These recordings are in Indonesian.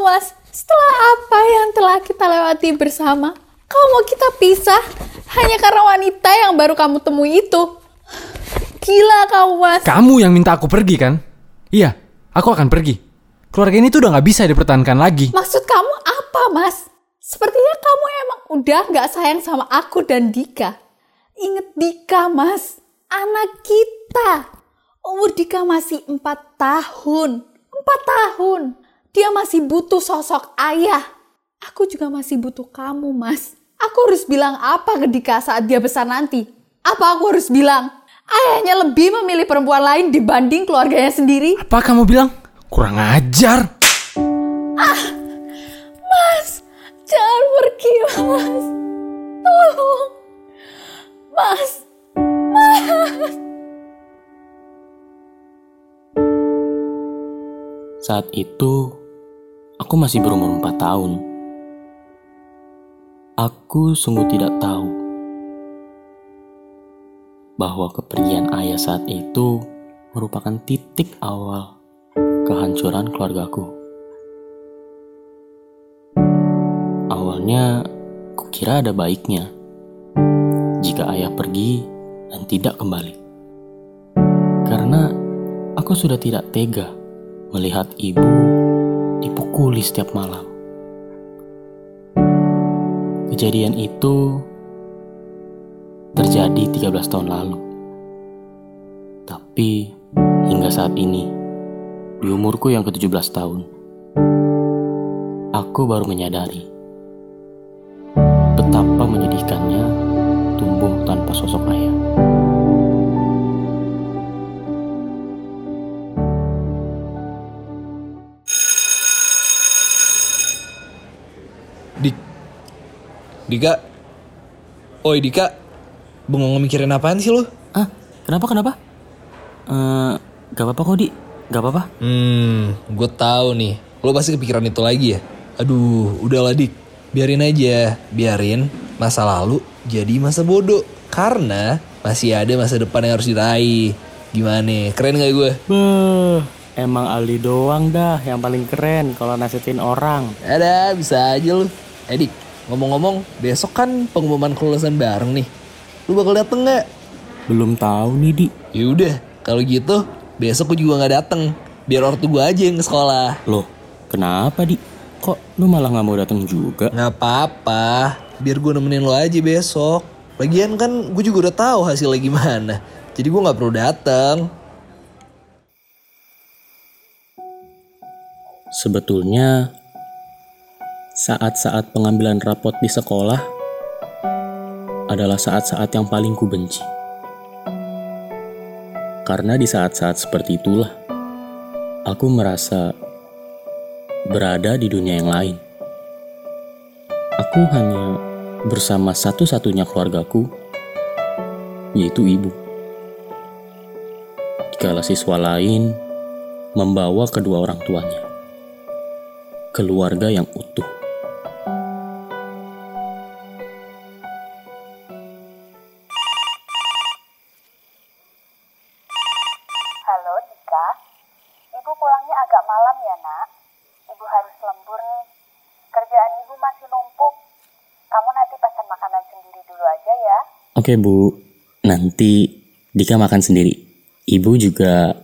loh mas, setelah apa yang telah kita lewati bersama, kau mau kita pisah hanya karena wanita yang baru kamu temui itu. Gila kamu mas. Kamu yang minta aku pergi kan? Iya, aku akan pergi. Keluarga ini tuh udah gak bisa dipertahankan lagi. Maksud kamu apa mas? Sepertinya kamu emang udah gak sayang sama aku dan Dika. Ingat Dika mas, anak kita. Umur Dika masih 4 tahun. 4 tahun. Dia masih butuh sosok ayah. Aku juga masih butuh kamu mas. Aku harus bilang apa ke Dika saat dia besar nanti? Apa aku harus bilang? Ayahnya lebih memilih perempuan lain dibanding keluarganya sendiri. Apa kamu bilang? Kurang ajar. Mas, jangan pergi, Mas. Tolong. Mas. Mas. Saat itu, aku masih berumur 4 tahun. Aku sungguh tidak tahu bahwa kepergian ayah saat itu merupakan titik awal kehancuran keluargaku. Awalnya, kukira ada baiknya jika ayah pergi dan tidak kembali. Karena aku sudah tidak tega melihat ibu dipukuli setiap malam. Kejadian itu terjadi 13 tahun lalu. Tapi hingga saat ini, di umurku yang ke-17 tahun, aku baru menyadari betapa menyedihkannya tumbuh tanpa sosok ayah. Dika. Oi Dika. Bengong mikirin apaan sih lu? Ah, kenapa kenapa? Eh, gak apa-apa kok, Di. Gak apa-apa. Hmm, gue tahu nih. Lo pasti kepikiran itu lagi ya? Aduh, udahlah Dik. Biarin aja. Biarin masa lalu jadi masa bodoh. Karena masih ada masa depan yang harus diraih. Gimana? Keren gak gue? Beuh, emang Aldi doang dah yang paling keren kalau nasihatin orang. Ada, bisa aja lu. Eh Dik, ngomong-ngomong, besok kan pengumuman kelulusan bareng nih. Lu bakal dateng gak? Belum tahu nih, Di. Yaudah, kalau gitu besok gue juga nggak dateng. Biar ortu gue aja yang ke sekolah. Loh, kenapa, Di? Kok lu malah nggak mau datang juga? Nggak apa-apa, biar gue nemenin lo aja besok. Lagian kan gue juga udah tahu hasilnya gimana. Jadi gue nggak perlu datang. Sebetulnya, saat-saat pengambilan rapot di sekolah adalah saat-saat yang paling kubenci. Karena di saat-saat seperti itulah, aku merasa berada di dunia yang lain. Aku hanya bersama satu-satunya keluargaku, yaitu ibu. Dikala siswa lain membawa kedua orang tuanya, keluarga yang utuh. Oke bu, nanti Dika makan sendiri. Ibu juga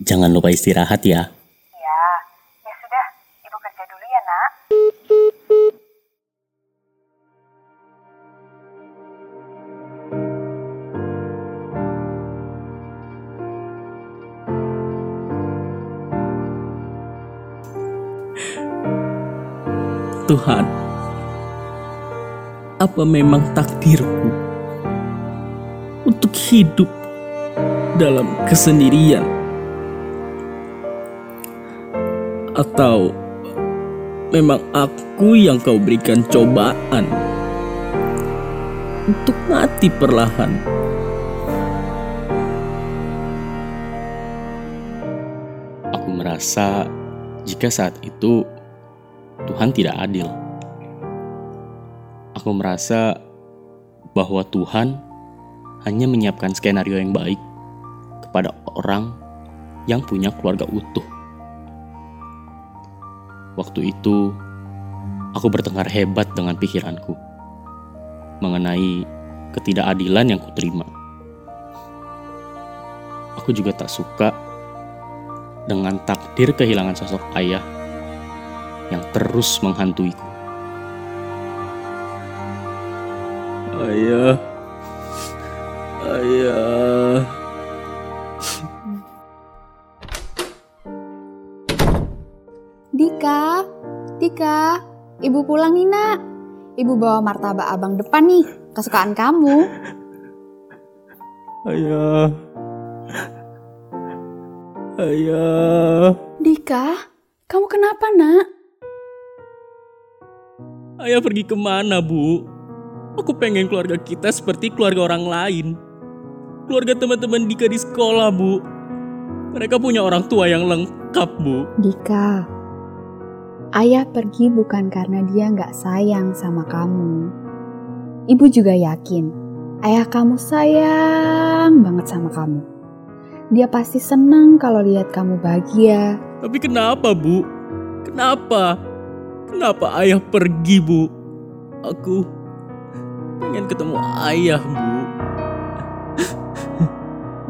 jangan lupa istirahat ya. Ya, ya sudah. Ibu kerja dulu ya nak. Tuhan, apa memang takdirku untuk hidup dalam kesendirian? Atau memang aku yang kau berikan cobaan untuk mati perlahan? Aku merasa jika saat itu Tuhan tidak adil. Aku merasa bahwa Tuhan hanya menyiapkan skenario yang baik kepada orang yang punya keluarga utuh. Waktu itu, aku bertengkar hebat dengan pikiranku mengenai ketidakadilan yang kuterima. Aku juga tak suka dengan takdir kehilangan sosok ayah yang terus menghantuiku. Ayah, ayah. Dika, Dika, ibu pulang nih nak. Ibu bawa martabak abang depan nih, kesukaan kamu. Ayah. Ayah. Dika, kamu kenapa nak? Ayah pergi ke mana, Bu? Aku pengen keluarga kita seperti keluarga orang lain. Keluarga teman-teman Dika di sekolah, Bu. Mereka punya orang tua yang lengkap, Bu. Dika, ayah pergi bukan karena dia nggak sayang sama kamu. Ibu juga yakin, ayah kamu sayang banget sama kamu. Dia pasti senang kalau lihat kamu bahagia. Tapi kenapa, Bu? Kenapa? Kenapa ayah pergi, Bu? Aku pengen ketemu ayah, Bu.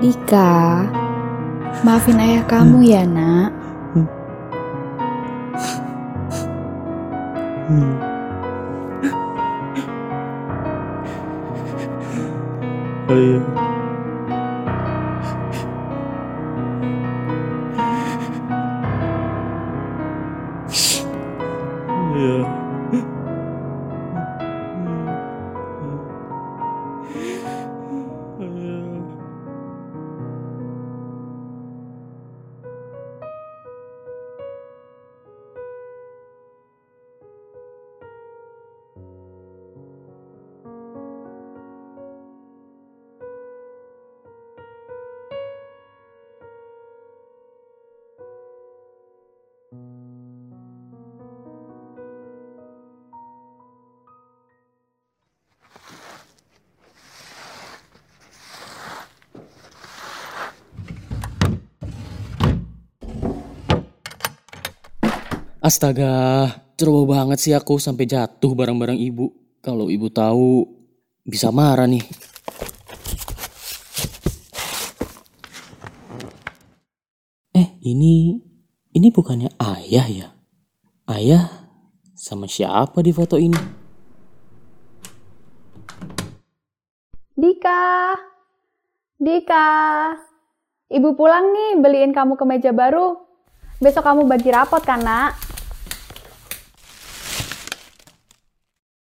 Dika, maafin ayah kamu ya nak. Ayah. Ayah. Astaga, ceroboh banget sih aku sampai jatuh barang-barang ibu. Kalau ibu tahu, bisa marah nih. Eh, ini ini bukannya ayah ya? Ayah sama siapa di foto ini? Dika, Dika, ibu pulang nih beliin kamu kemeja baru. Besok kamu bagi rapot kan nak?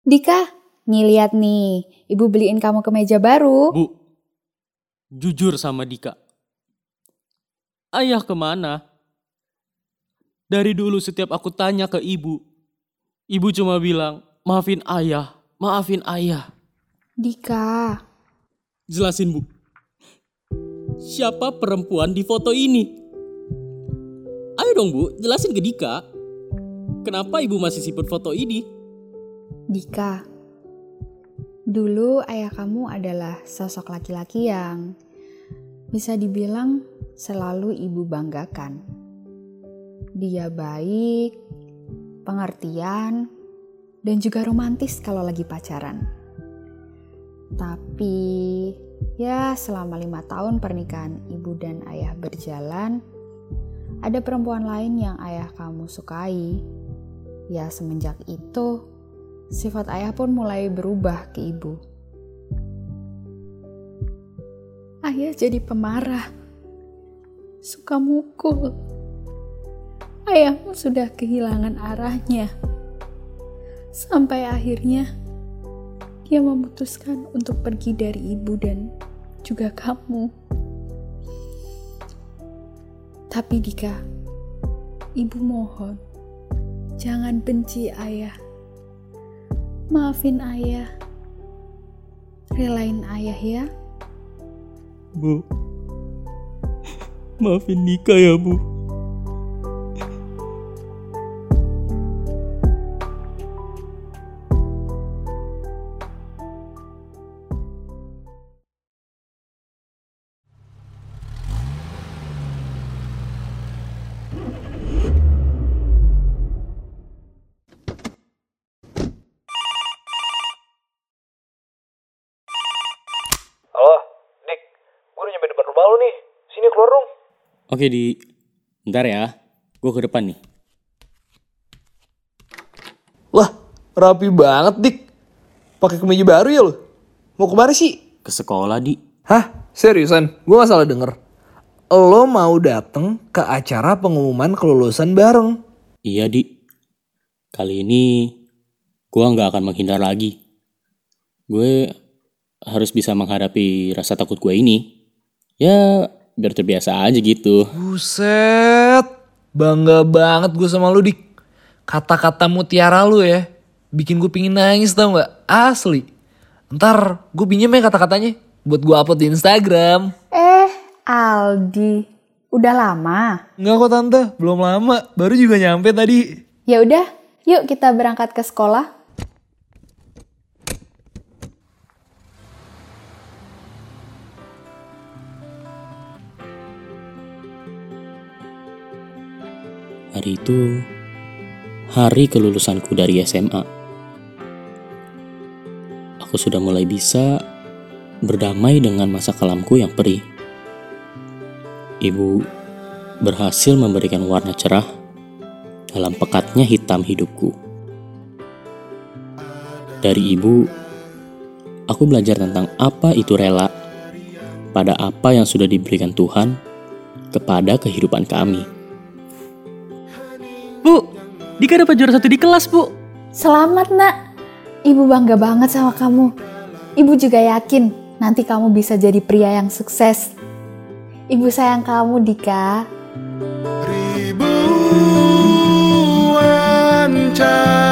Dika, nih lihat nih, ibu beliin kamu kemeja baru. Bu, jujur sama Dika. Ayah ke mana? Dari dulu setiap aku tanya ke ibu, ibu cuma bilang, maafin ayah, maafin ayah. Dika, Jelasin bu, siapa perempuan di foto ini? Ayo dong bu, jelasin ke Dika. Kenapa ibu masih simpen foto ini? Dika, dulu ayah kamu adalah sosok laki-laki yang bisa dibilang selalu ibu banggakan. Dia baik, pengertian, dan juga romantis kalau lagi pacaran. Tapi ya selama lima tahun pernikahan ibu dan ayah berjalan, ada perempuan lain yang ayah kamu sukai. Ya semenjak itu, sifat ayah pun mulai berubah ke ibu. Ayah jadi pemarah, suka mukul. Ayahmu sudah kehilangan arahnya. Sampai akhirnya dia memutuskan untuk pergi dari ibu dan juga kamu. Tapi Dika, ibu mohon, jangan benci ayah. Maafin ayah. Relain ayah ya. Bu, maafin Dika ya bu. Oke di, bentar ya. Gue ke depan nih. Wah, rapi banget, Dik. Pakai kemeja baru ya lo? Mau ke mana sih? Ke sekolah di. Hah? Seriusan? Gue gak salah denger. Lo mau dateng ke acara pengumuman kelulusan bareng. Iya di. Kali ini gue nggak akan menghindar lagi. Gue harus bisa menghadapi rasa takut gue ini. Ya biar terbiasa aja gitu. Buset. Bangga banget gue sama lu, Dik. Kata-kata mutiara lu ya. Bikin gue pingin nangis tau gak? Asli. Ntar gue pinjem ya kata-katanya. Buat gue upload di Instagram. Eh, Aldi, udah lama. Enggak kok tante, belum lama. Baru juga nyampe tadi. Ya udah, yuk kita berangkat ke sekolah. Hari itu hari kelulusanku dari SMA. Aku sudah mulai bisa berdamai dengan masa kelamku yang perih. Ibu berhasil memberikan warna cerah dalam pekatnya hitam hidupku. Dari ibu, aku belajar tentang apa itu rela pada apa yang sudah diberikan Tuhan kepada kehidupan kami. Dika dapat juara satu di kelas, Bu. Selamat nak, ibu bangga banget sama kamu. Ibu juga yakin nanti kamu bisa jadi pria yang sukses. Ibu sayang kamu Ribuan Dika.